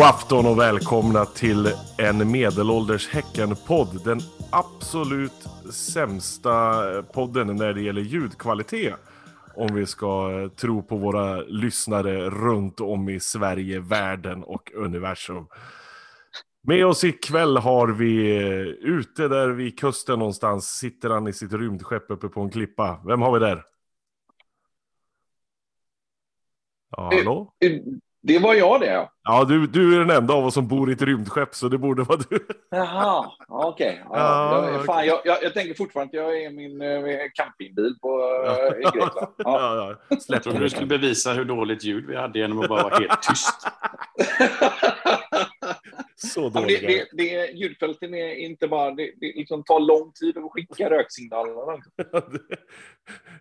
God afton och välkomna till en medelålders Häcken-podd. Den absolut sämsta podden när det gäller ljudkvalitet. Om vi ska tro på våra lyssnare runt om i Sverige, världen och universum. Med oss ikväll har vi ute där vid kusten någonstans sitter han i sitt rymdskepp uppe på en klippa. Vem har vi där? Ja, hallå? Det var jag det. Ja, du, du är den enda av oss som bor i ett rymdskepp, så det borde vara du. Jaha, okej. Okay. Ja, ja, jag, jag, jag, jag, tänker fortfarande att jag är min uh, campingbil på, uh, i Grekland. Ja. Ja, ja. Jag trodde du skulle bevisa hur dåligt ljud vi hade genom att bara vara helt tyst. så dåligt. Det, det, det, ljudfälten är inte bara, det, det liksom tar lång tid att skicka röksignalerna.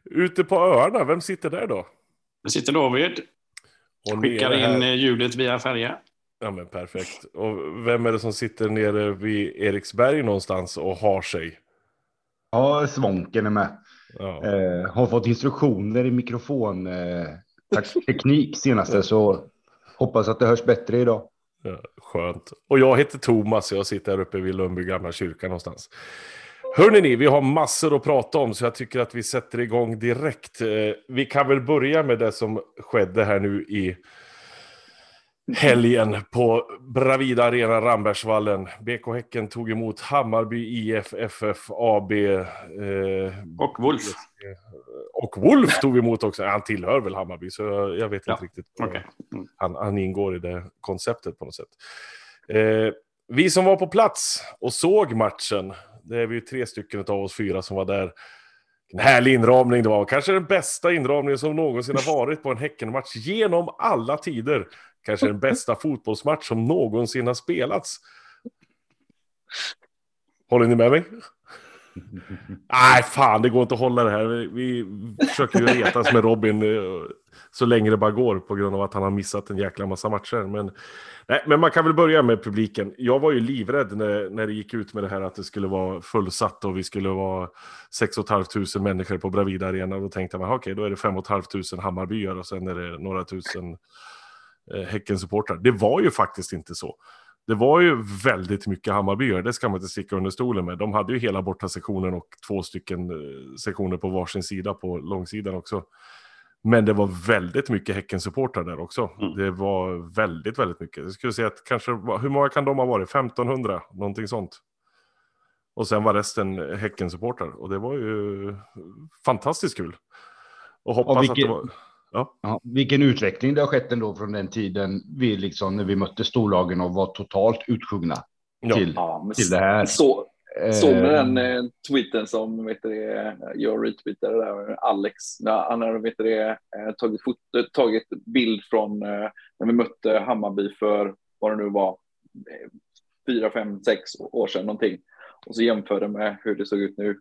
Ute på öarna, vem sitter där då? Det sitter David. Och Skickar in här... ljudet via färja. Ja men perfekt. Och vem är det som sitter nere vid Eriksberg någonstans och har sig? Ja, Svånken är med. Ja. Eh, har fått instruktioner i mikrofonteknik eh, senaste så hoppas att det hörs bättre idag. Ja, skönt. Och jag heter Thomas jag sitter här uppe vid Lundby gamla kyrka någonstans. Hörrni ni, vi har massor att prata om så jag tycker att vi sätter igång direkt. Eh, vi kan väl börja med det som skedde här nu i helgen på Bravida Arena Rambergsvallen. BK Häcken tog emot Hammarby IF FF AB. Eh, och Wolf. Och Wolf tog emot också. Han tillhör väl Hammarby, så jag, jag vet ja. inte riktigt. Okay. Mm. Han, han, ingår i det konceptet på något sätt. Eh, vi som var på plats och såg matchen det är vi ju tre stycken av oss fyra som var där. En härlig inramning det var. Kanske den bästa inramningen som någonsin har varit på en Häckenmatch genom alla tider. Kanske den bästa fotbollsmatch som någonsin har spelats. Håller ni med mig? Nej, fan, det går inte att hålla det här. Vi, försöker ju retas med Robin eh, så länge det bara går på grund av att han har missat en jäkla massa matcher. Men, nej, men man kan väl börja med publiken. Jag var ju livrädd när, när det gick ut med det här att det skulle vara fullsatt och vi skulle vara 6 500 människor på Bravida Arena. Då tänkte man, okej, okay, då är det 5 500 Hammarbyar och sen är det några tusen eh, Häckensupportrar. Det var ju faktiskt inte så. Det var ju väldigt mycket Hammarbyar, det ska man inte sticka under stolen med. De hade ju hela borta sektionen och två stycken eh, sektioner på varsin sida på långsidan också. Men det var väldigt mycket Häckensupportrar där också. Mm. Det var väldigt, väldigt mycket. Jag skulle säga att kanske, hur många kan de ha varit? 1500, någonting sånt. Och sen var resten Häckensupportrar. Och det var ju fantastiskt kul. Och hoppas och vilken, att det var... Ja. ja. vilken utveckling det har skett ändå från den tiden vi liksom, när vi mötte storlagen och var totalt utsjungna ja. till, ja, till det här. Så, Såg du den eh, tweeten som vet det, jag retweetade där, Alex, han har vet det, eh, tagit, foto, tagit bild från eh, när vi mötte Hammarby för vad det nu var, fyra, fem, sex år sedan någonting. Och så jämförde med hur det såg ut nu.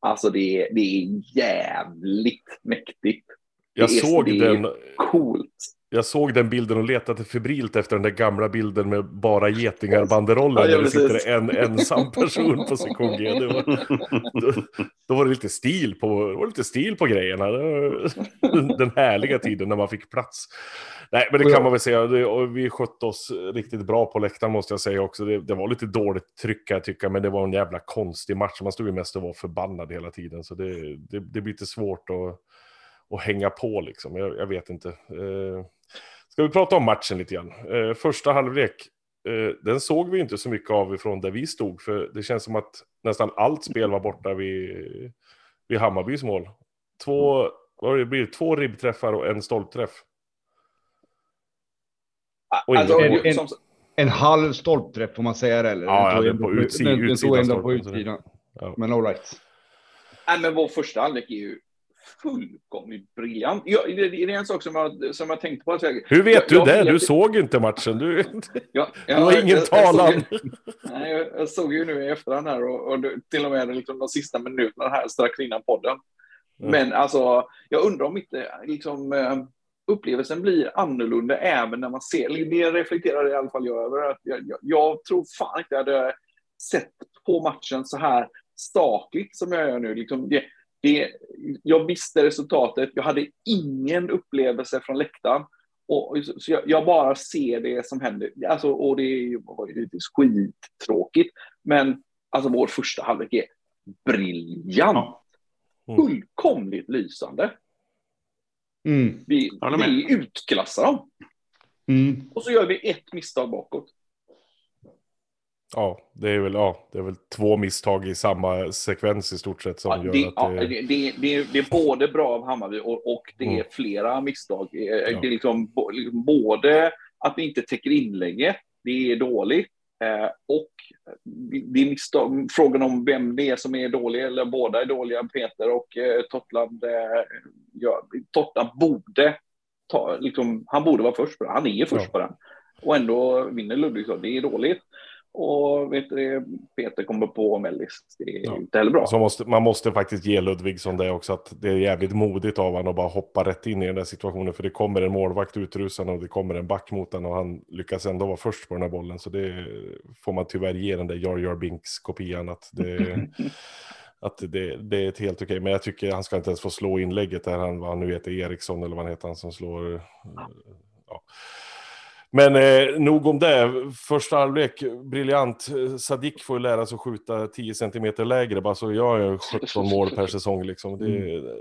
Alltså det är, det är jävligt mäktigt. Jag det är, såg det den. Coolt jag såg den bilden och letade febrilt efter den där gamla bilden med bara getingar-banderoller. Ja, där det sitter en ensam person på sektion G. Var, då, då, var det lite stil på, var lite stil på grejerna. Den härliga tiden när man fick plats. Nej, men det kan man väl säga. Det, vi skötte oss riktigt bra på läktaren måste jag säga också. Det, det var lite dåligt tryck jag tycker, men det var en jävla konstig match. Man stod ju mest och var förbannad hela tiden. Så det, det, det blir lite svårt att, att hänga på liksom. Jag, jag vet inte. Eh, Ska vi prata om matchen lite grann? Eh, första halvlek, eh, den såg vi inte så mycket av ifrån där vi stod, för det känns som att nästan allt spel var borta vid, vid Hammarbys mål. Två, vad det blir, två ribbträffar och en stolpträff. Och alltså, en, en, en, halv stolpträff får man säga det eller? Ja, den, ja, på utsidan. Den, den stod ändå på utsidan. Ja. Men all right. Nej, men vår första halvlek är ju fullkomligt briljant. Jag, det, det, är en sak som jag, som jag tänkte på. Hur vet jag, du det? Du såg inte matchen. Du, ja, du har ingen jag, talan. Jag såg, nej, jag, såg ju nu i efterhand här och, och till och med liksom de sista minuterna här strax innan podden. Mm. Men alltså, jag undrar om inte liksom, eh, upplevelsen blir annorlunda även när man ser, det reflekterar i alla fall jag över. Att jag, jag, jag tror fan inte jag hade sett på matchen så här stakligt som jag gör nu. Liksom det, det, jag visste resultatet, jag hade ingen upplevelse från läktaren. Och, så jag, jag, bara ser det som händer. Alltså, och det är ju skittråkigt. Men alltså vår första halvlek är briljant. Mm. Fullkomligt lysande. Mm. Vi, vi utklassar dem. Mm. Och så gör vi ett misstag bakåt. Ja, det är väl, ja, det är väl två misstag i samma sekvens i stort sett som ja, gör det, att det... Ja, det, det, det, det, är både bra av Hammarby och, och det mm. är flera misstag. Ja. Det är liksom, liksom, både att vi inte täcker inlägget, det är dåligt, eh, och det är misstag, frågan om vem det är som är dålig, eller båda är dåliga, Peter och eh, Totland. Eh, ja, Totland borde ta, liksom, han borde vara först på den, han är först ja. på den. Och ändå vinner Ludvigsson, det är dåligt. Och vet du, Peter kommer på Mellis. Det är ja. inte heller bra. Måste, man måste faktiskt ge Ludvigsson det också. Att det är jävligt modigt av honom att bara hoppa rätt in i den där situationen. För det kommer en målvakt utrusande och det kommer en back mot honom. Och han lyckas ändå vara först på den här bollen. Så det får man tyvärr ge den där Jar Jar Binks-kopian. Att, det, att det, det är ett helt okej. Men jag tycker han ska inte ens få slå inlägget där han, vad han nu heter, Eriksson eller vad han heter, han som slår. Ja. Men eh, nog om det. Första halvlek, briljant. Sadik får ju lära sig att skjuta 10 centimeter lägre, bara så jag är 17 mål per säsong. Liksom. Det,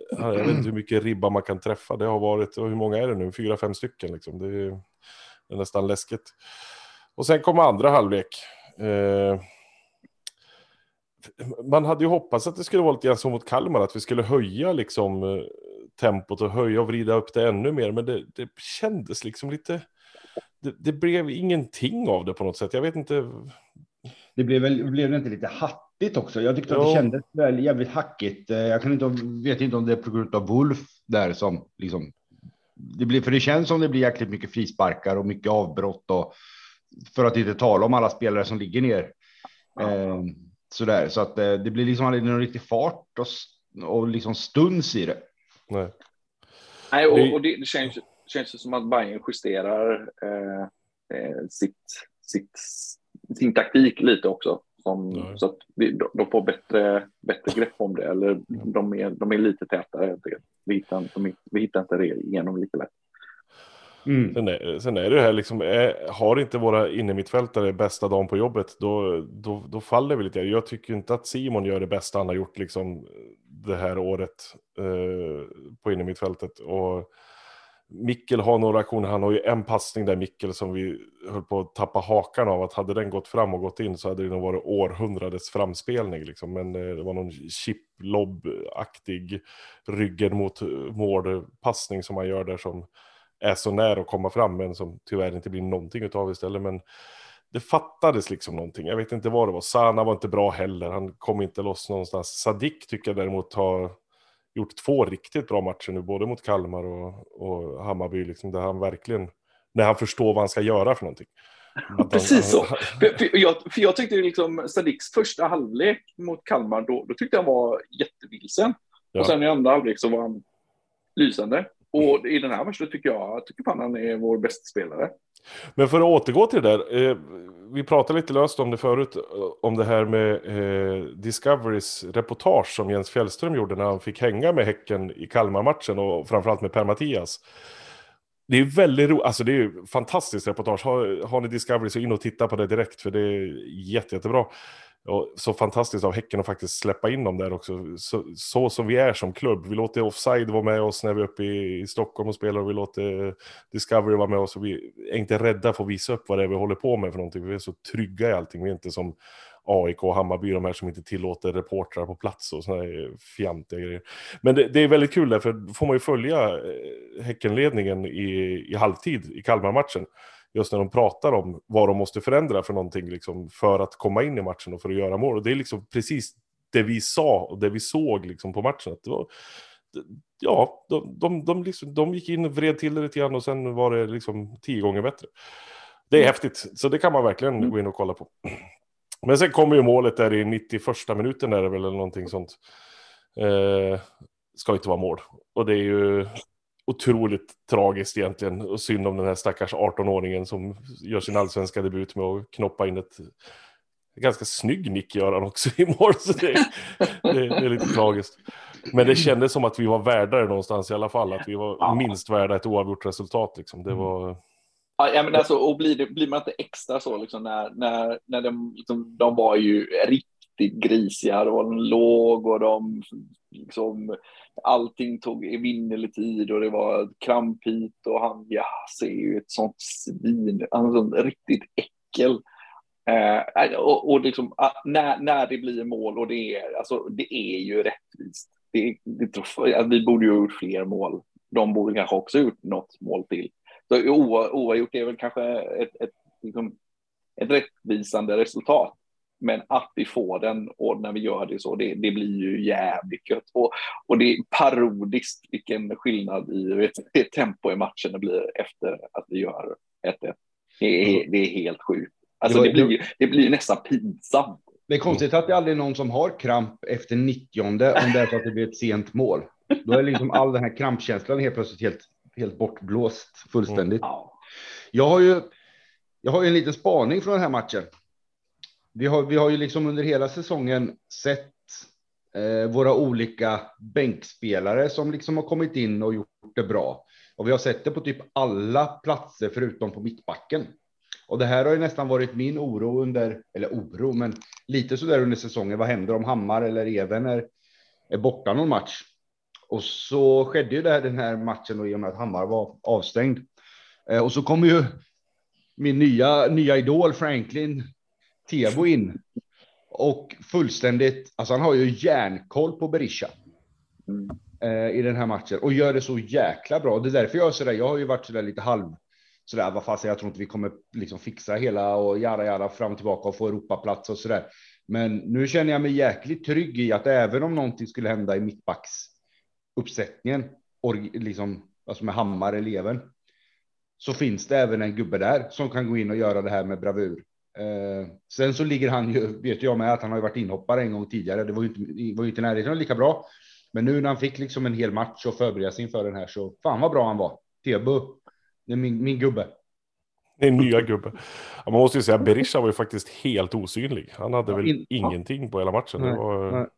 jag vet inte hur mycket ribba man kan träffa. Det har varit, och hur många är det nu? Fyra, fem stycken. Liksom. Det, är, det är nästan läskigt. Och sen kommer andra halvlek. Eh, man hade ju hoppats att det skulle vara lite grann som mot Kalmar, att vi skulle höja liksom, eh, tempot och höja och vrida upp det ännu mer. Men det, det kändes liksom lite det, det, blev ingenting av det på något sätt. Jag vet inte. Det blev väl blev det inte lite hattigt också? Jag tyckte jo. att det kändes väl jävligt hackigt. Eh, jag kan inte, vet inte om det är på grund av Wolf där som liksom. Det blir, för det känns som det blir jäkligt mycket frisparkar och mycket avbrott och för att inte tala om alla spelare som ligger ner. Eh, sådär, så att eh, det blir liksom aldrig någon riktig fart och, och liksom stuns i det. Nej. Nej, och, och det, det känns känns det som att Bayern justerar eh, eh, sitt, sitt, sin taktik lite också. Som, så att vi, de får bättre, bättre grepp om det, eller de är, de är lite tätare. Vi hittar, de, vi hittar inte det igenom lika lätt. Mm. Sen, är, sen är det här liksom, är, har inte våra innermittfältare bästa dagen på jobbet, då, då, då faller vi lite. Jag tycker inte att Simon gör det bästa han har gjort liksom, det här året eh, på innermittfältet. Och Mickel har några aktioner, han har ju en passning där Mickel, som vi höll på att tappa hakan av, att hade den gått fram och gått in så hade det nog varit århundradets framspelning liksom. Men eh, det var någon chip-lobb-aktig ryggen mot eh, mål-passning som man gör där som är så nära att komma fram men som tyvärr inte blir någonting utav istället. Men det fattades liksom någonting. Jag vet inte vad det var. Sana var inte bra heller. Han kom inte loss någonstans. Sadik tycker jag däremot har gjort två riktigt bra matcher nu, både mot Kalmar och, och Hammarby, liksom, där han verkligen, när han förstår vad han ska göra för någonting. Att Precis han, så. för, jag, för jag tyckte liksom Sadiks första halvlek mot Kalmar, då, då tyckte jag han var jättevilsen. Ja. Och sen i andra halvlek så var han lysande. Och i den här matchen tycker jag, jag tycker fan han är vår bästa spelare. Men för att återgå till det där. Eh, vi pratade lite löst om det förut. Eh, om det här med eh, Discoverys reportage som Jens Fjällström gjorde när han fick hänga med Häcken i Kalmar-matchen och framförallt med Per-Mattias. Det är väldigt roligt, alltså det är fantastiskt reportage. Har, har ni Discovery så in och titta på det direkt för det är jätte, jättebra. Och så fantastiskt av Häcken att faktiskt släppa in dem där också. Så, så, som vi är som klubb. Vi låter Offside vara med oss när vi är uppe i, i Stockholm och spelar. Och vi låter Discovery vara med oss. Och vi är inte rädda för att visa upp vad det är vi håller på med för någonting. Vi är så trygga i allting. Vi är inte som AIK och Hammarby, de här som inte tillåter reportrar på plats och sådana fjantiga grejer. Men det, det, är väldigt kul där, för då får man ju följa eh, Häckenledningen i, i halvtid i Kalmar-matchen just när de pratar om vad de måste förändra för någonting liksom, för att komma in i matchen och för att göra mål. Och det är liksom precis det vi sa och det vi såg liksom, på matchen. Att det var, ja, de, de, de, liksom, de gick in och vred till det lite grann och sen var det liksom tio gånger bättre. Det är mm. häftigt, så det kan man verkligen mm. gå in och kolla på. Men sen kommer ju målet där i 91 minuten är det väl eller någonting sånt. Eh, ska inte vara mål. Och det är ju otroligt tragiskt egentligen. Och synd om den här stackars 18-åringen som gör sin allsvenska debut med att knoppa in ett ganska snygg nick gör han också i mål. Så det, det, det är lite tragiskt. Men det kändes som att vi var värda det någonstans i alla fall. Att vi var minst värda ett oavgjort resultat. Liksom. Det var... Ja, men alltså, och blir, det, blir man inte extra så liksom, när, när, när de, liksom, de var ju riktigt grisiga och de låg och de liksom, allting tog evinnerlig tid och det var krampigt och han, ja, ser ju ett sånt svin, han är sånt riktigt äckel. Eh, eh, och, och liksom, ah, när, när det blir mål och det är, alltså, det är ju rättvist. Det, det, alltså, vi borde ju ha gjort fler mål. De borde kanske också ha gjort något mål till. Så oa- oavgjort är väl kanske ett, ett, liksom, ett rättvisande resultat. Men att vi får den och när vi gör det så, det, det blir ju jävligt gött. Och, och det är parodiskt vilken skillnad i det tempo i matchen det blir efter att vi gör 1-1. Det är, det är helt sjukt. Alltså Det blir, det blir nästan pinsamt. Det är konstigt att det aldrig är någon som har kramp efter 90 om det är så att det blir ett sent mål. Då är liksom all den här krampkänslan helt plötsligt helt, helt bortblåst fullständigt. Ja. Jag har ju. Jag har ju en liten spaning från den här matchen. Vi har, vi har ju liksom under hela säsongen sett eh, våra olika bänkspelare som liksom har kommit in och gjort det bra. Och vi har sett det på typ alla platser förutom på mittbacken. Och det här har ju nästan varit min oro under, eller oro, men lite så där under säsongen. Vad händer om Hammar eller Even är, är borta någon match? Och så skedde ju det här, den här matchen då, i och med att Hammar var avstängd. Eh, och så kommer ju min nya, nya idol Franklin Tebo in. Och fullständigt, alltså han har ju järnkoll på Berisha Mm. eh, i den här matchen och gör det så jäkla bra. Det är därför jag är sådär. Jag har ju varit sådär lite halv sådär. Vad fasen, jag tror inte vi kommer liksom fixa hela och jada jada fram och tillbaka och få Europaplats och sådär. Men nu känner jag mig jäkligt trygg i att även om någonting skulle hända i mittbacks or- liksom alltså med Hammar eleven, så finns det även en gubbe där som kan gå in och göra det här med bravur. Eh, sen så ligger han ju, vet jag med att han har varit inhoppare en gång tidigare. Det var ju inte, var ju inte närheten lika bra. Men nu när han fick liksom en hel match och förbereda sig inför den här så fan vad bra han var. Tebo, min, min gubbe. Det är nya gubbe. Ja, man måste ju säga, Berisha var ju faktiskt helt osynlig. Han hade väl in- ingenting på hela matchen. Nej, var...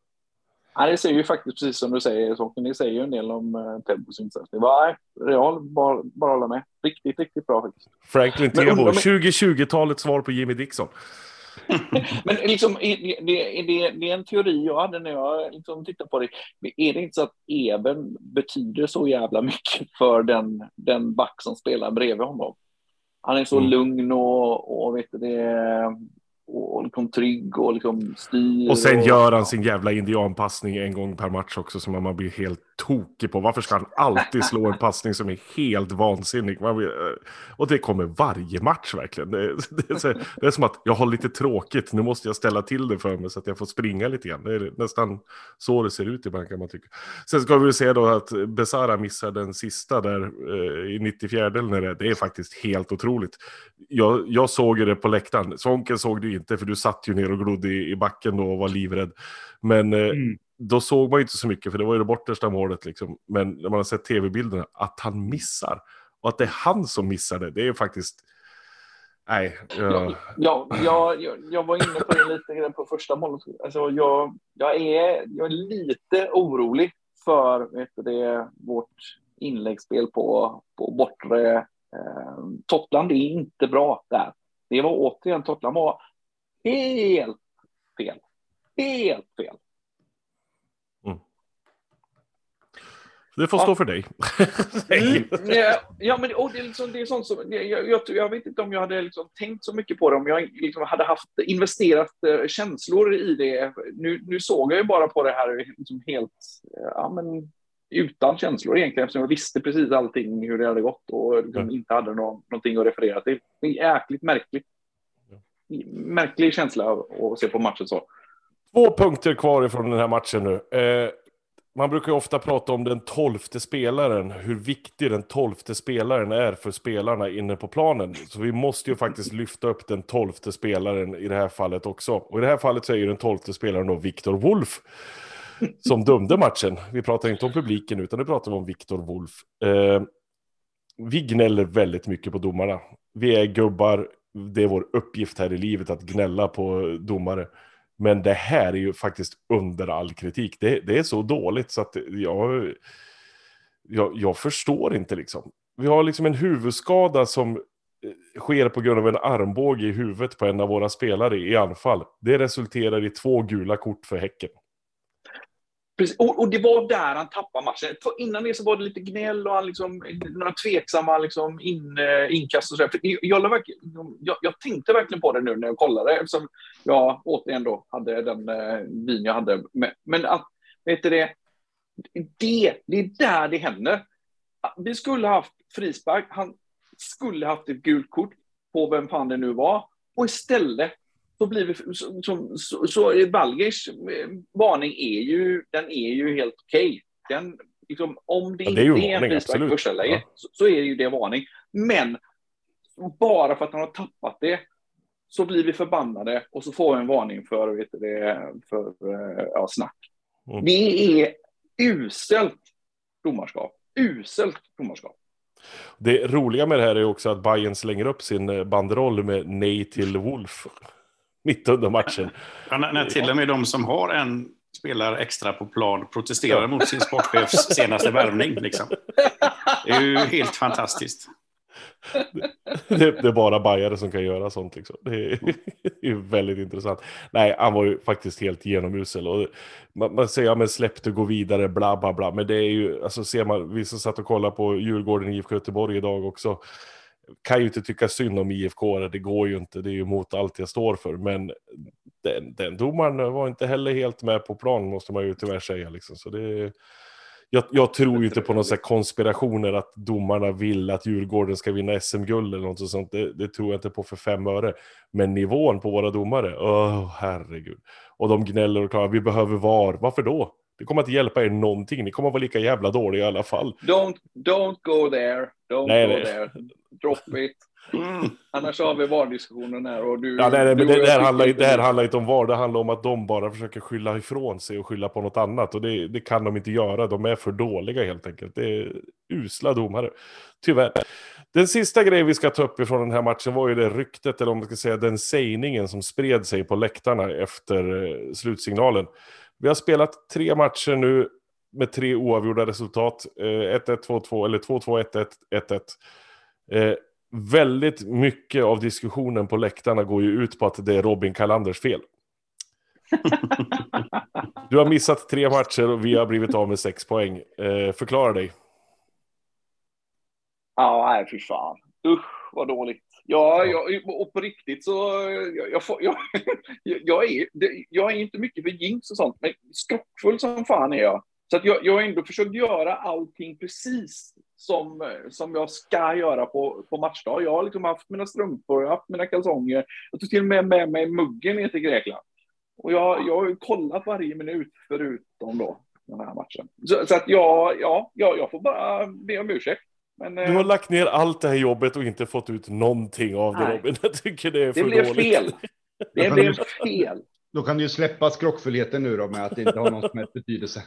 Ja, det säger ju faktiskt precis som du säger, Socken, det säger ju en del om uh, Tebos insats. Det var, nej, Real, bara, bara hålla med. Riktigt, riktigt bra faktiskt. Franklin Tebo, undrar om- 2020-talets svar på Jimmy Dixon. Men liksom, är det, det, det, det är en teori jag hade när jag liksom tittade på det. Är det inte så att Even betyder så jävla mycket för den, den back som spelar bredvid honom? Han är så Mm. lugn och, och, vet du, det, och liksom trygg och liksom styr. Och sen och, gör han sin jävla indianpassning en gång per match också som man blir helt tokig på. Varför ska han alltid slå en passning som är helt vansinnig? Blir, eh, och det kommer varje match verkligen. Det, det, är så, det är som att jag har lite tråkigt, nu måste jag ställa till det för mig så att jag får springa lite grann. Det är nästan så det ser ut ibland kan man tycka. Sen ska vi säga då att Besara missar den sista där eh, i 94 eller när det är. Det är faktiskt helt otroligt. Jag, jag såg ju det på läktaren. Sonken såg du inte för du satt ju ner och glodde i, i backen då och var livrädd. Men eh, Mm. då såg man ju inte så mycket för det var ju det bortersta målet liksom. Men när man har sett tv-bilderna, att han missar. Och att det är han som missar det, det är ju faktiskt... Nej. Ja, Ja. ja, jag, jag, jag var inne på det lite grann på första målet. Alltså jag, jag, är, jag är lite orolig för vet du, det, vårt inläggsspel på, på bortre. Eh, Totland är inte bra där. Det var återigen, Totland var helt fel. Helt fel. Det får Ja. stå för dig. Mm, ja, ja, men och det, är liksom, det är sånt som, jag, jag, jag vet inte om jag hade liksom tänkt så mycket på det, om jag liksom hade haft investerat eh, känslor i det. Nu, nu såg jag ju bara på det här liksom helt eh, ja, men, utan känslor egentligen, eftersom jag visste precis allting hur det hade gått och liksom Mm. inte hade någon, någonting att referera till. Det är jäkligt märkligt. Märklig känsla att se på matchen så. Två punkter kvar ifrån den här matchen nu. Eh, man brukar ju ofta prata om den tolfte spelaren, hur viktig den tolfte spelaren är för spelarna inne på planen. Så vi måste ju faktiskt lyfta upp den tolfte spelaren i det här fallet också. Och i det här fallet så är ju den tolfte spelaren då Viktor Wolf. Som dömde matchen. Vi pratar inte om publiken utan nu pratar vi om Viktor Wolf. Eh, vi gnäller väldigt mycket på domarna. Vi är gubbar, det är vår uppgift här i livet att gnälla på domare. Men det här är ju faktiskt under all kritik. Det, det är så dåligt så att jag, jag, jag förstår inte liksom. Vi har liksom en huvudskada som eh, sker på grund av en armbåge i huvudet på en av våra spelare i anfall. Det resulterar i två gula kort för Häcken. Precis. Och, och, det var där han tappade matchen. För innan det så var det lite gnäll och han liksom, några tveksamma liksom in, eh, inkast och så jag, jag, jag, jag, tänkte verkligen på det nu när jag kollade eftersom jag återigen då hade den eh, vin jag hade. Men, men att, vet du det, det, det är där det händer. Vi skulle haft frispark, han skulle haft ett gult kort på vem fan det nu var och istället så blir vi, så, så, så, så Balgers eh, varning är ju, den är ju helt okej. Okay. liksom, om det, ja, det är inte är en frispark i första läget ja. så, så, är det ju det varning. Men bara för att han har tappat det så blir vi förbannade och så får vi en varning för, vet det, för eh, ja, snack. Mm. Det är uselt domarskap. Uselt domarskap. Det roliga med det här är också att Bayern slänger upp sin eh, banderoll med nej till Wolf mitt under matchen. Ja, när, när till och med de som har en spelare extra på plan protesterar ja. mot sin sportchefs senaste värvning. Liksom. Det är ju helt fantastiskt. Det, det, är bara bajare som kan göra sånt. Liksom. Det är, det är väldigt intressant. Nej, han var ju faktiskt helt genomusel. Och man, man säger, ja men släpp det, gå vidare, bla bla bla. Men det är ju, alltså ser man, vi som satt och kollade på Djurgården IFK Göteborg idag också kan ju inte tycka synd om IFK, det går ju inte, det är ju mot allt jag står för. Men den, den domaren var inte heller helt med på plan, måste man ju tyvärr säga. Liksom. Så det, jag, jag tror ju inte på några konspirationer att domarna vill att Djurgården ska vinna SM-guld eller något sånt. Det, det, tror jag inte på för fem öre. Men nivån på våra domare, åh oh, herregud. Och de gnäller och klagar, vi behöver VAR. Varför då? Det kommer inte hjälpa er någonting. Ni kommer att vara lika jävla dåliga i alla fall. Don't, don't go there. Don't nej, go nej. there. Drop it. Mm. Annars har vi VAR-diskussionen här. Och du, ja, nej, nej, men det, det, här handlar, det här handlar inte om VAR. Det handlar om att de bara försöker skylla ifrån sig och skylla på något annat. Och det, det kan de inte göra. De är för dåliga helt enkelt. Det är usla domare. Tyvärr. Den sista grejen vi ska ta upp ifrån den här matchen var ju det ryktet, eller om man ska säga den sägningen som spred sig på läktarna efter eh, slutsignalen. Vi har spelat tre matcher nu med tre oavgjorda resultat. 1-1, 2-2 eller 2-2, 1-1, 1-1. väldigt mycket av diskussionen på läktarna går ju ut på att det är Robin Kallanders fel. du har missat tre matcher och vi har blivit av med sex poäng. Eh, förklara dig. Ja, nej fy fan. Usch, vad dåligt. Ja, jag, och på riktigt så, jag, jag, jag, är, jag är inte mycket för jinx och sånt, men skrockfull som fan är jag. Så att jag, jag har ändå försökt göra allting precis som, som jag ska göra på, på matchdag. Jag har liksom haft mina strumpor, jag har haft mina kalsonger. Jag tog till och med med mig muggen ner till Grekland. Och jag, jag har kollat varje minut förutom då den här matchen. Så, så att jag, ja, jag, jag får bara be om ursäkt. Men, du har eh, lagt ner allt det här jobbet och inte fått ut någonting av det Robin. Jag tycker det är för det blev dåligt. Fel. Det blev fel. Då kan du ju släppa skrockfullheten nu då med att det inte har någon som helst betydelse.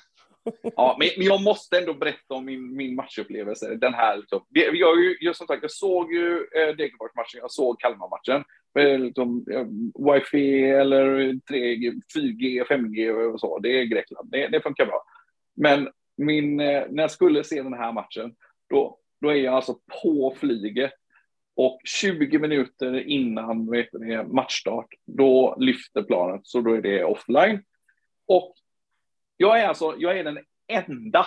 Ja, men, jag måste ändå berätta om min, min matchupplevelse. Den här, liksom. jag, jag, som sagt, jag såg ju eh, Degerfors-matchen, jag såg Kalmar-matchen. Liksom, wifi eller 3G, 4G, 5G och så, det är Grekland. Det, det funkar bra. Men min, eh, när jag skulle se den här matchen, då, då är jag alltså på flyget och 20 minuter innan vet ni, matchstart, då lyfter planet, så då är det offline. Och jag är alltså, jag är den enda,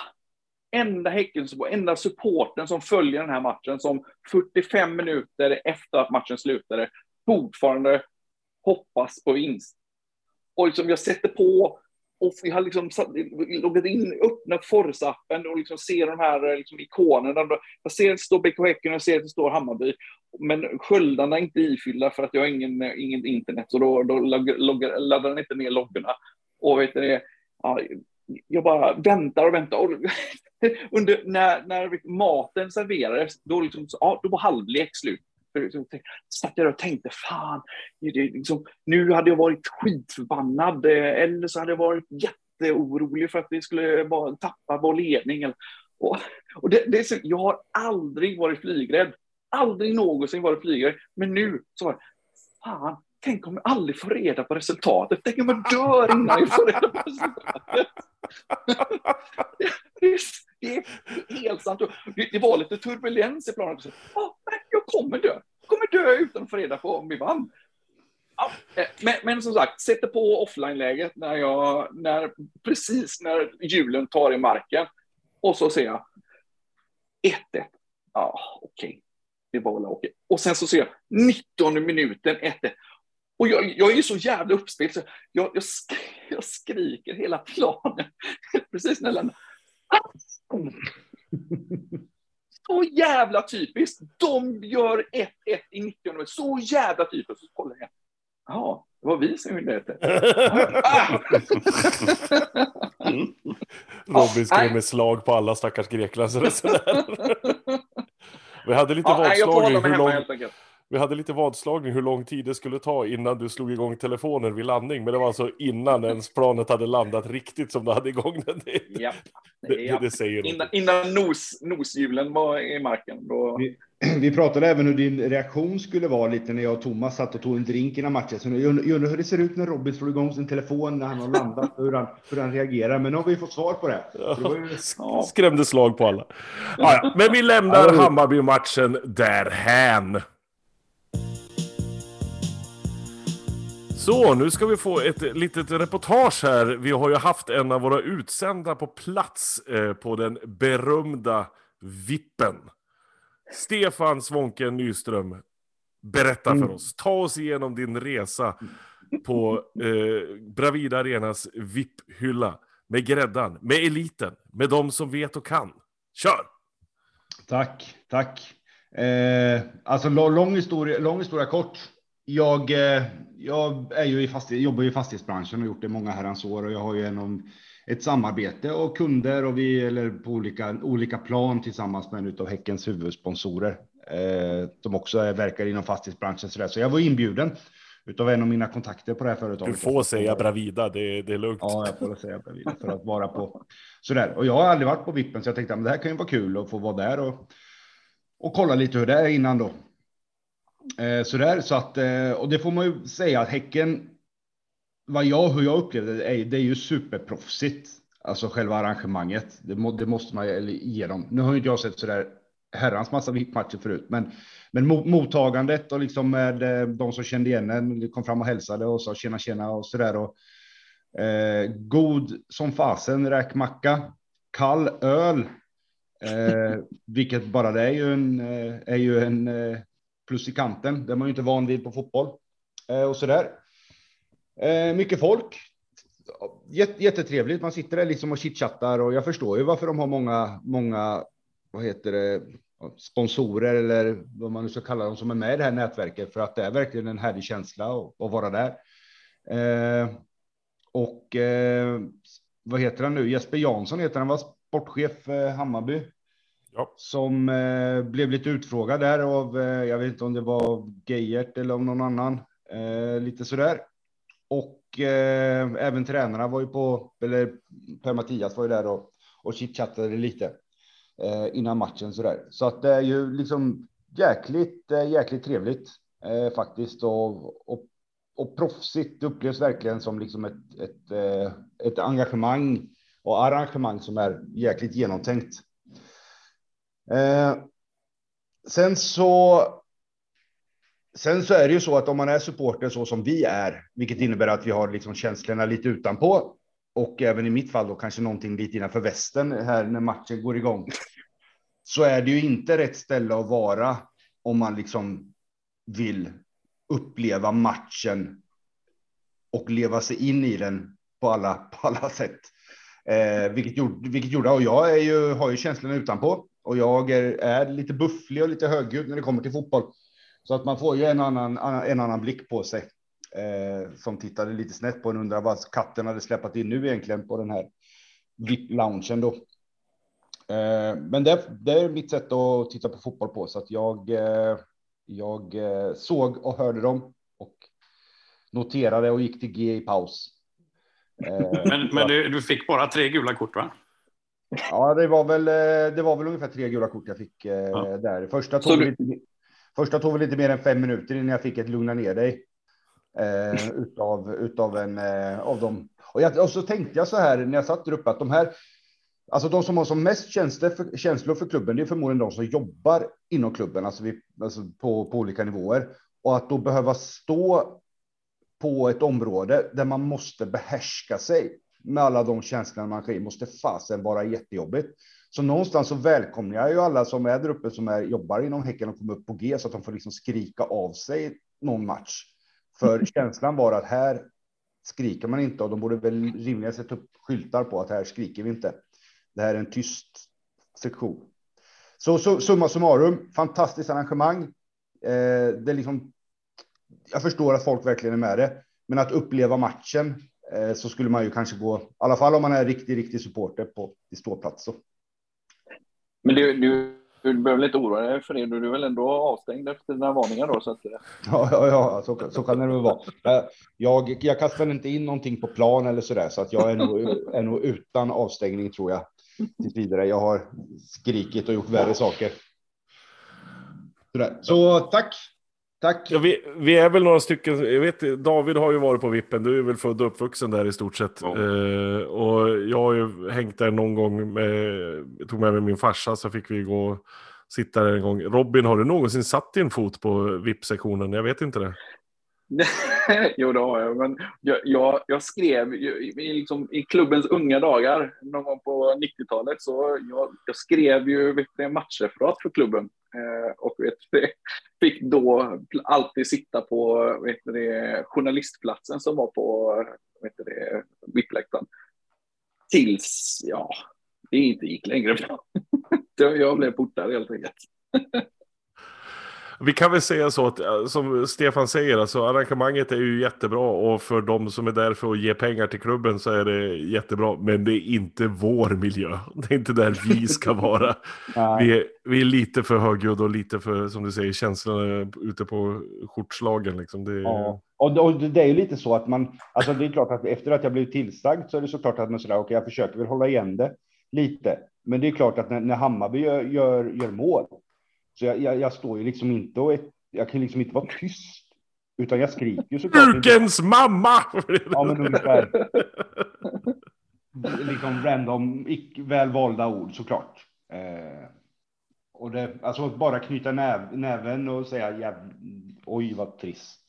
enda Häckensupporten, enda supporten som följer den här matchen som 45 minuter efter att matchen slutade fortfarande hoppas på vinst. Och liksom jag sätter på och vi har liksom loggat in, öppnat Forza-appen och liksom ser de här eh, liksom ikonerna. Jag ser att det står BK Häcken och jag ser att det står Hammarby. Men sköldarna är inte ifyllda för att jag har ingen, eh, ingen internet, så då, då loggar, laddar den inte ner loggorna. Och vet ni, ja, jag bara väntar och väntar. Och under, när, när maten serverades, då, liksom, ja, då var halvlek slut. Liksom, satt jag och tänkte, fan, liksom, nu hade jag varit skitförbannad eh, eller så hade jag varit jätteorolig för att vi skulle bara tappa vår ledning. Och, och det, det så, jag har aldrig varit flygrädd, aldrig någonsin varit flygrädd, men nu så var det, fan, tänk om jag aldrig får reda på resultatet. Tänk om jag dör innan jag får reda på resultatet. det, är, det är helt sant. Det, det var lite turbulens i planen. Oh, nej, kommer dö. Jag kommer dö utan att få reda på om vi vann. Ja, eh, men, men, som sagt, sätter på offline-läget när jag, när, precis när hjulen tar i marken. Och så ser jag 1-1. Ja, okej. Okay. Det var väl okej. Och sen så ser jag 19 minuten 1-1. Och jag, jag är ju så jävla uppspelt så jag, jag, sk jag skriker hela planen precis när jag landar. Ah! Så jävla typiskt. De gör 1-1 i 90 minuter. Så jävla typiskt. Så kollar jag. Ja, det var vi som gjorde det. Robin skrev med slag på alla stackars Greklands Vi hade lite ja, vadslagning. Hur lång... Vi hade lite vadslagning hur lång tid det skulle ta innan du slog igång telefonen vid landning. Men det var alltså innan ens planet hade landat riktigt som du hade igång den. Det, ja, det, det, det säger innan, innan nos, noshjulen var i marken. Då... Vi, vi, pratade även hur din reaktion skulle vara lite när jag och Thomas satt och tog en drink innan matchen. Så jag undrar hur det ser ut när Robin slår igång sin telefon när han har landat, hur han, hur han reagerar. Men nu har vi fått svar på det. det ju... Skrämde slag på alla. Ja, ja. Men vi lämnar Hammarby-matchen därhän. Så, nu ska vi få ett litet reportage här. Vi har ju haft en av våra utsända på plats eh, på den berömda Vippen. Stefan Svånken Nyström, berätta för mm. oss. Ta oss igenom din resa på eh, Bravida Arenas VIP-hylla. Med gräddan, med eliten, med de som vet och kan. Kör! Tack, tack. Eh, alltså lång historia, lång historia kort. Jag, eh, jag är ju i fastighet, jobbar i fastighetsbranschen och gjort det många herrans år och jag har ju en, ett samarbete och kunder och vi eller på olika, olika plan tillsammans med en av Häckens huvudsponsorer eh, som också är, verkar inom fastighetsbranschen. Så, där. så jag var inbjuden utav en av mina kontakter på det här företaget. Du får säga Bravida, det, det är lugnt. Ja, jag får säga Bravida för att vara på sådär. Och jag har aldrig varit på Vippen så jag tänkte att det här kan ju vara kul att få vara där och, och kolla lite hur det är innan då. Eh, sådär, så att, eh, och det får man ju säga att Häcken, vad jag, hur jag upplevde det, är, det är ju superproffsigt. Alltså själva arrangemanget, det, må, det måste man ge dem. Nu har inte jag sett sådär herrans massa VIP-matcher förut, men, men mottagandet och liksom med eh, de som kände igen en kom fram och hälsade och sa tjena tjena och sådär. Och, eh, god som fasen räkmacka, kall öl, eh, vilket bara det är ju en, eh, är ju en eh, plus i kanten. Det är man ju inte van vid på fotboll eh, och så där. Eh, mycket folk. jättetrevligt. Man sitter där liksom och chitchattar och jag förstår ju varför de har många, många, vad heter det, sponsorer eller vad man nu ska kalla dem som är med i det här nätverket för att det är verkligen en härlig känsla att, att vara där. Eh, och eh, vad heter han nu? Jesper Jansson heter han, var sportchef eh, Hammarby. Ja. Som eh, blev lite utfrågad där av, eh, jag vet inte om det var Geijert eller om någon annan, eh, lite sådär. Och eh, även tränarna var ju på, eller Per-Mattias var ju där och, och chitchattade lite eh, innan matchen sådär. Så att det är ju liksom jäkligt, eh, jäkligt trevligt eh, faktiskt och, och, och proffsigt. Det upplevs verkligen som liksom ett, ett, eh, ett engagemang och arrangemang som är jäkligt genomtänkt. Eh, sen så. Sen så är det ju så att om man är supporter så som vi är, vilket innebär att vi har liksom känslorna lite utanpå och även i mitt fall då kanske någonting lite innanför västen här när matchen går igång. Så är det ju inte rätt ställe att vara om man liksom vill uppleva matchen och leva sig in i den på alla, på alla sätt. Eh, vilket, gjorde, vilket gjorde, och jag är ju, har ju känslorna utanpå och jag är, är lite bufflig och lite högljudd när det kommer till fotboll. Så att man får ju en annan, en annan blick på sig eh, som tittade lite snett på en undrar vad katten hade släppt in nu egentligen på den här VIP-loungen då. Eh, men det, det, är mitt sätt att titta på fotboll på så att jag, eh, jag eh, såg och hörde dem och noterade och gick till G i paus. Eh, men, men du, du fick bara tre gula kort va? Ja, det var väl. Eh, det var väl ungefär tre gula kort jag fick eh, ja. där. Första tog, du... lite, första tog väl lite mer än fem minuter innan jag fick ett lugna ner dig. eh, utav, utav en eh, av dem. Och, jag, och så tänkte jag så här när jag satt där uppe att de här, alltså de som har som mest känslor för, känslor för klubben, det är förmodligen de som jobbar inom klubben, alltså, vi, alltså på, på olika nivåer. Och att då behöva stå på ett område där man måste behärska sig med alla de känslorna man kan måste fasen vara jättejobbigt. Så någonstans så välkomnar jag ju alla som är där uppe som är, jobbar inom Häcken och kommer upp på G så att de får liksom skrika av sig någon match. För känslan var att här skriker man inte och de borde väl rimligen sätta upp skyltar på att här skriker vi inte. Det här är en tyst sektion. Så, så summa summarum, fantastiskt arrangemang. Eh, det är liksom. Jag förstår att folk verkligen är med det, men att uppleva matchen så skulle man ju kanske gå, i alla fall om man är riktig, riktig supporter på i ståplats. Så. Men du, du, du behöver inte oroa dig för det. Du är väl ändå avstängd efter dina varningar då? Så att... Ja, ja, ja så, så kan det väl vara. Jag, jag kastar inte in någonting på plan eller så där, så att jag är nog, är nog utan avstängning tror jag. Tills vidare. Jag har skrikit och gjort värre saker. Så tack Tack. Ja, vi, vi, är väl några stycken. Jag vet, David har ju varit på vippen. Du är väl född och uppvuxen där i stort sett. Ja. Eh, och jag har ju hängt där någon gång. Med, jag tog med mig min farsa så fick vi gå och sitta där en gång. Robin, har du någonsin satt din fot på VIP-sektionen? Jag vet inte det. jo, det har jag. Men jag, jag, jag skrev i, liksom, i klubbens unga dagar, någon gång på 90-talet, så jag, jag skrev ju matchreferat för klubben. Eh, och vet fick då alltid sitta på vet det, journalistplatsen som var på VIP-läktaren. Tills, ja, det inte gick längre jag blev portad helt enkelt. Vi kan väl säga så att eh, som Stefan säger, alltså arrangemanget är ju jättebra och för de som är där för att ge pengar till klubben så är det jättebra. Men det är inte vår miljö. Det är inte där vi ska vara. vi, är, vi är lite för högljudda och lite för, som du säger, känslorna ute på skjortslagen. Liksom. Det... Ja. Och det är ju lite så att man, alltså det är klart att efter att jag blev tillsagd så är det såklart att man sådär, okej, okay, jag försöker väl hålla igen det lite. Men det är klart att när, när Hammarby gör, gör, gör mål så jag, jag, jag, står ju liksom inte och jag kan liksom inte vara tyst. Utan jag skriker ju såklart. Brukens mamma! Ja, men ungefär. liksom random, välvalda ord såklart. Eh, och det, alltså bara knyta näv, näven och säga jäv, oj vad trist.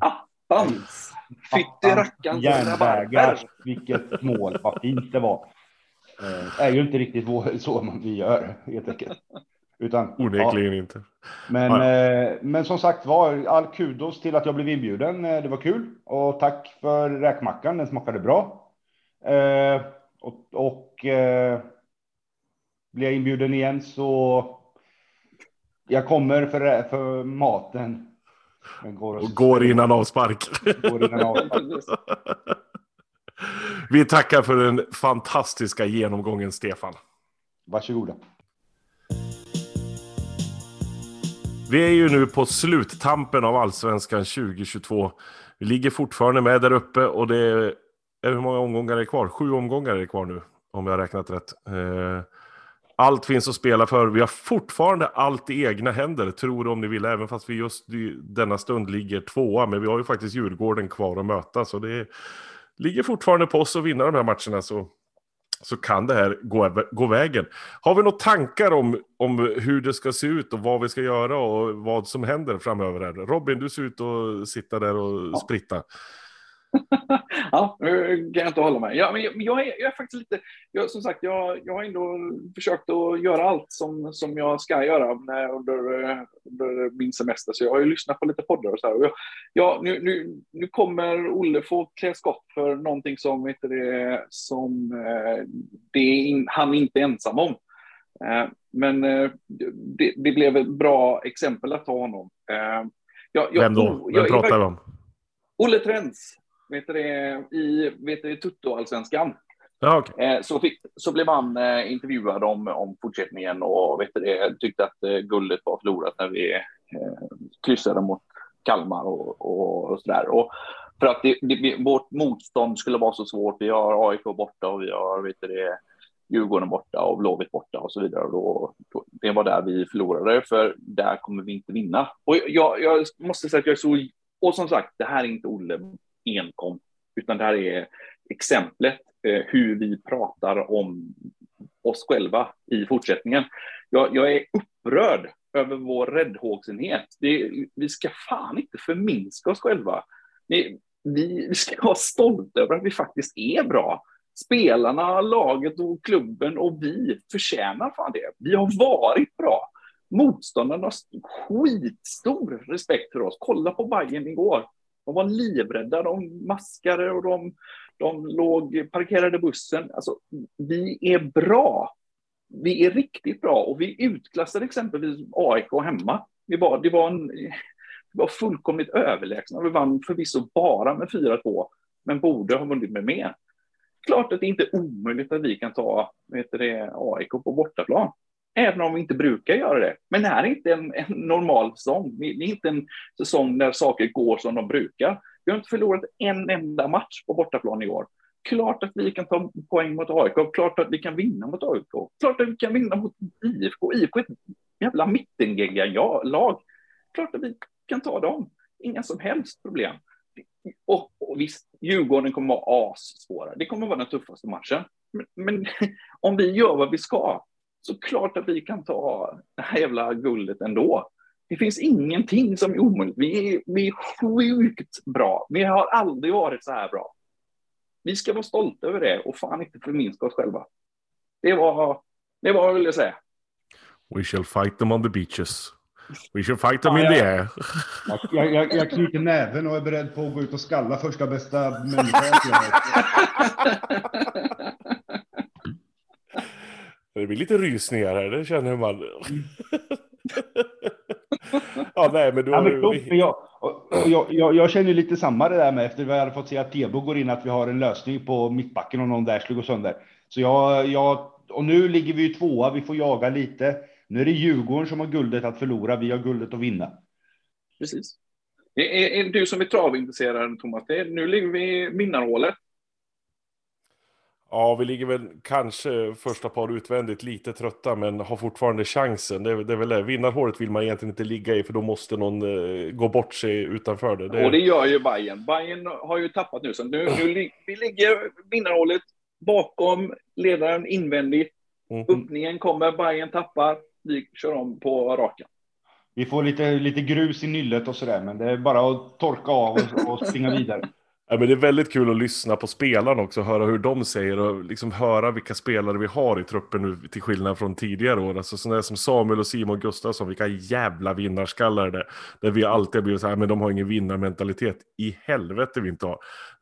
Attans! Fytti rackarn Järnvägar, vilket mål, vad fint det var. Eh, är ju inte riktigt så vi gör helt enkelt. Utan, Onekligen ja. inte. Men, ja. eh, men som sagt var, all kudos till att jag blev inbjuden. Eh, det var kul och tack för räkmackan. Den smakade bra. Eh, och och eh, blir jag inbjuden igen så jag kommer för, för maten. Går och, och går innan avspark. Går innan avspark. Vi tackar för den fantastiska genomgången, Stefan. Varsågoda. Vi är ju nu på sluttampen av allsvenskan 2022. Vi ligger fortfarande med där uppe och det är, hur många omgångar är det kvar? Sju omgångar är det kvar nu, om jag har räknat rätt. Eh, allt finns att spela för. Vi har fortfarande allt i egna händer, tror om ni vill, även fast vi just i denna stund ligger tvåa. Men vi har ju faktiskt Djurgården kvar att möta, så det ligger fortfarande på oss att vinna de här matcherna. Så så kan det här gå, gå vägen. Har vi några tankar om, om hur det ska se ut och vad vi ska göra och vad som händer framöver? Här? Robin, du ser ut att sitta där och ja. spritta. ja, nu kan jag inte hålla mig. Ja, men jag, jag, är, jag är faktiskt lite, jag, som sagt, jag, jag har ändå försökt att göra allt som, som jag ska göra under, under min semester. Så jag har ju lyssnat på lite poddar och så här. Och jag, ja, nu, nu, nu kommer Olle få klä skott för någonting som, vet det, som eh, det är in, han inte är ensam om. Eh, men eh, det, det blev ett bra exempel att ta honom. Jag, jag, Vem då? Vem pratar vi om? Olle Trends vet du det, i vet du, Tutto-allsvenskan. Ja, okay. Eh, så, fick, så blev han eh, intervjuad om, om fortsättningen och vet du det, tyckte att eh, guldet var förlorat när vi kryssade mot Kalmar och, och, och sådär. Och för att det, det, vårt motstånd skulle vara så svårt. Vi har AIK borta och vi har vet du det, Djurgården borta och Blåvitt borta och så vidare. Och då, då, det var där vi förlorade, för där kommer vi inte vinna. Och jag, jag måste säga att jag är så Och som sagt, det här är inte Olle enkom, utan det här är exemplet eh, hur vi pratar om oss själva i fortsättningen. Jag, jag är upprörd över vår räddhågsenhet. Vi ska fan inte förminska oss själva. Vi, vi ska vara stolta över att vi faktiskt är bra. Spelarna, laget och klubben och vi förtjänar fan det. Vi har varit bra. Motståndarna har skitstor respekt för oss. Kolla på Bayern igår. De var livrädda, de maskade och de, de låg parkerade bussen. Alltså, vi är bra. Vi är riktigt bra och vi utklassade exempelvis AIK hemma. Vi var, det, var en, det var fullkomligt överlägsna. Vi vann förvisso bara med 4-2, men borde ha vunnit med mer. Klart att det inte är omöjligt att vi kan ta vet det, AIK på bortaplan. Även om vi inte brukar göra det. Men det här är inte en, en normal säsong. Det är inte en säsong där saker går som de brukar. Vi har inte förlorat en enda match på bortaplan i år. Klart att vi kan ta poäng mot AIK, klart att vi kan vinna mot AIK, klart att vi kan vinna mot IFK. IFK är ett jävla mittengegga-lag. Klart att vi kan ta dem. Inga som helst problem. Och, och visst, Djurgården kommer vara assvåra. Det kommer vara den tuffaste matchen. Men, men om vi gör vad vi ska, så klart att vi kan ta det här jävla guldet ändå. Det finns ingenting som är omöjligt. Vi är, vi är sjukt bra. Vi har aldrig varit så här bra. Vi ska vara stolta över det och fan inte förminska oss själva. Det var, det var vad jag ville säga. We shall fight them on the beaches. We shall fight them ja, in the air. Jag, jag, jag knyter näven och är beredd på att gå ut och skalla första bästa människa. Det blir lite rysningar här, det känner man. ja, nej, men då... Ja, men, vi... jag, jag, jag, jag, känner lite samma det där med efter vi hade fått se att Tebo går in att vi har en lösning på mittbacken och någon där skulle gå sönder. Så jag, jag, och nu ligger vi ju tvåa, vi får jaga lite. Nu är det Djurgården som har guldet att förlora, vi har guldet att vinna. Precis. Är, är, är du som är travintresserad, Thomas, det är, nu ligger vi i vinnarhålet. Ja, vi ligger väl kanske första par utvändigt lite trötta, men har fortfarande chansen. Det är, det är väl det. Vinnarhålet vill man egentligen inte ligga i, för då måste någon uh, gå bort sig utanför det. det. Och det gör ju Bayern. Bayern har ju tappat nu, så nu, nu vi ligger vinnarhålet bakom ledaren invändigt. Mm. Öppningen kommer, Bayern tappar, vi kör om på raken. Vi får lite, lite grus i nyllet och sådär, men det är bara att torka av och, och springa vidare. Ja, men det är väldigt kul att lyssna på spelarna också, höra hur de säger och liksom höra vilka spelare vi har i truppen nu till skillnad från tidigare år. Alltså sådana som Samuel och Simon Gustafsson, vilka jävla vinnarskallar det Där vi alltid har blivit så här, men de har ingen vinnarmentalitet. I helvete vi inte har.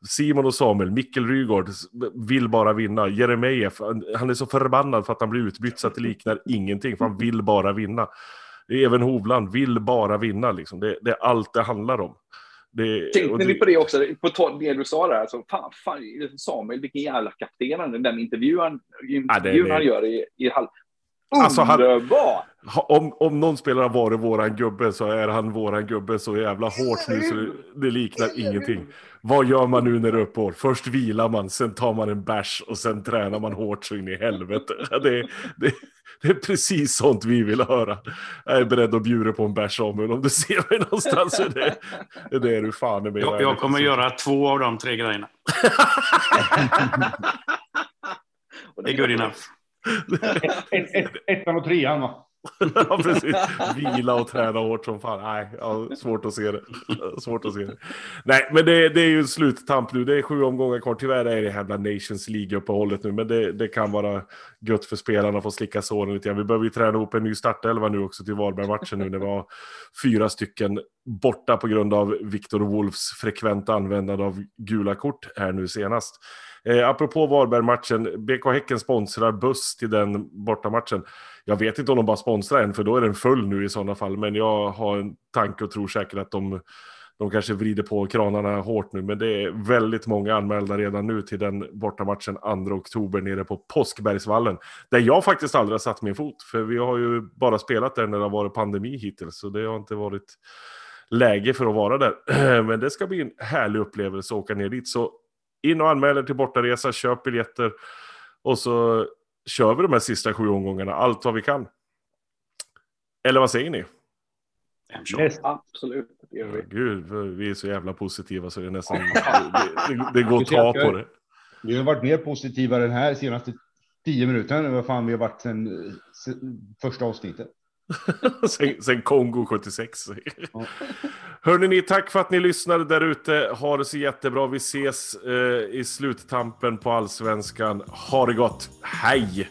Simon och Samuel, Mikkel Rygaard vill bara vinna. Jeremejeff, han är så förbannad för att han blir utbytt så att det liknar ingenting, för han vill bara vinna. Även Hovland vill bara vinna, liksom. det, det är allt det handlar om. Det, Tänkte det... ni på det också, på det du sa där, alltså, fan, fan, Samuel, vilken jävla kapten, den intervjun, intervjun ja, han gör i, i halv... Alltså, Underbar! Han, om, om någon spelare har varit våran gubbe så är han våran gubbe så jävla hårt nu så det, det liknar ingenting. Vad gör man nu när det är uppehåll? Först vilar man, sen tar man en bärs och sen tränar man hårt så in i helvete. Det, det, det är precis sånt vi vill höra. Jag är beredd att bjuda på en bärs Samuel. Om du ser mig någonstans så är det, det är du fan med. Jag, jag kommer göra två av de tre grejerna. det är good enough. Ettan och trean va? ja, precis. Vila och träna hårt som fan. Nej, ja, svårt att se det. Svårt att se det. Nej, men det, det är ju sluttamp nu. Det är sju omgångar kvar. Tyvärr är det jävla Nations League-uppehållet nu, men det, det kan vara gött för spelarna att få slicka såren lite grann. Vi behöver ju träna ihop en ny startelva nu också till Varberg-matchen nu när vi har fyra stycken borta på grund av Victor Wolfs frekventa användande av gula kort här nu senast. Eh, apropå Varberg-matchen, BK Häcken sponsrar buss till den bortamatchen. Jag vet inte om de bara sponsrar en, för då är den full nu i sådana fall. Men jag har en tanke och tror säkert att de, de kanske vrider på kranarna hårt nu. Men det är väldigt många anmälda redan nu till den bortamatchen 2 oktober nere på Påskbergsvallen. Där jag faktiskt aldrig har satt min fot. För vi har ju bara spelat där när det har varit pandemi hittills. Så det har inte varit läge för att vara där. Men det ska bli en härlig upplevelse att åka ner dit. Så in och anmäl er till bortaresa, köp biljetter och så kör vi de här sista sju omgångarna allt vad vi kan. Eller vad säger ni? Näst, Absolut, det gör vi. Gud, vi är så jävla positiva så det är nästan... Det, det, det går att ta på det. vi har varit mer positiva den här senaste tio minuterna än vad fan vi har varit sen, sen första avsnittet. sen, sen Kongo 76. Ja. Hörrni, ni, tack för att ni lyssnade där ute. Ha det så jättebra. Vi ses eh, i sluttampen på Allsvenskan. Ha det gott. Hej!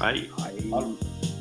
Nej. Nej.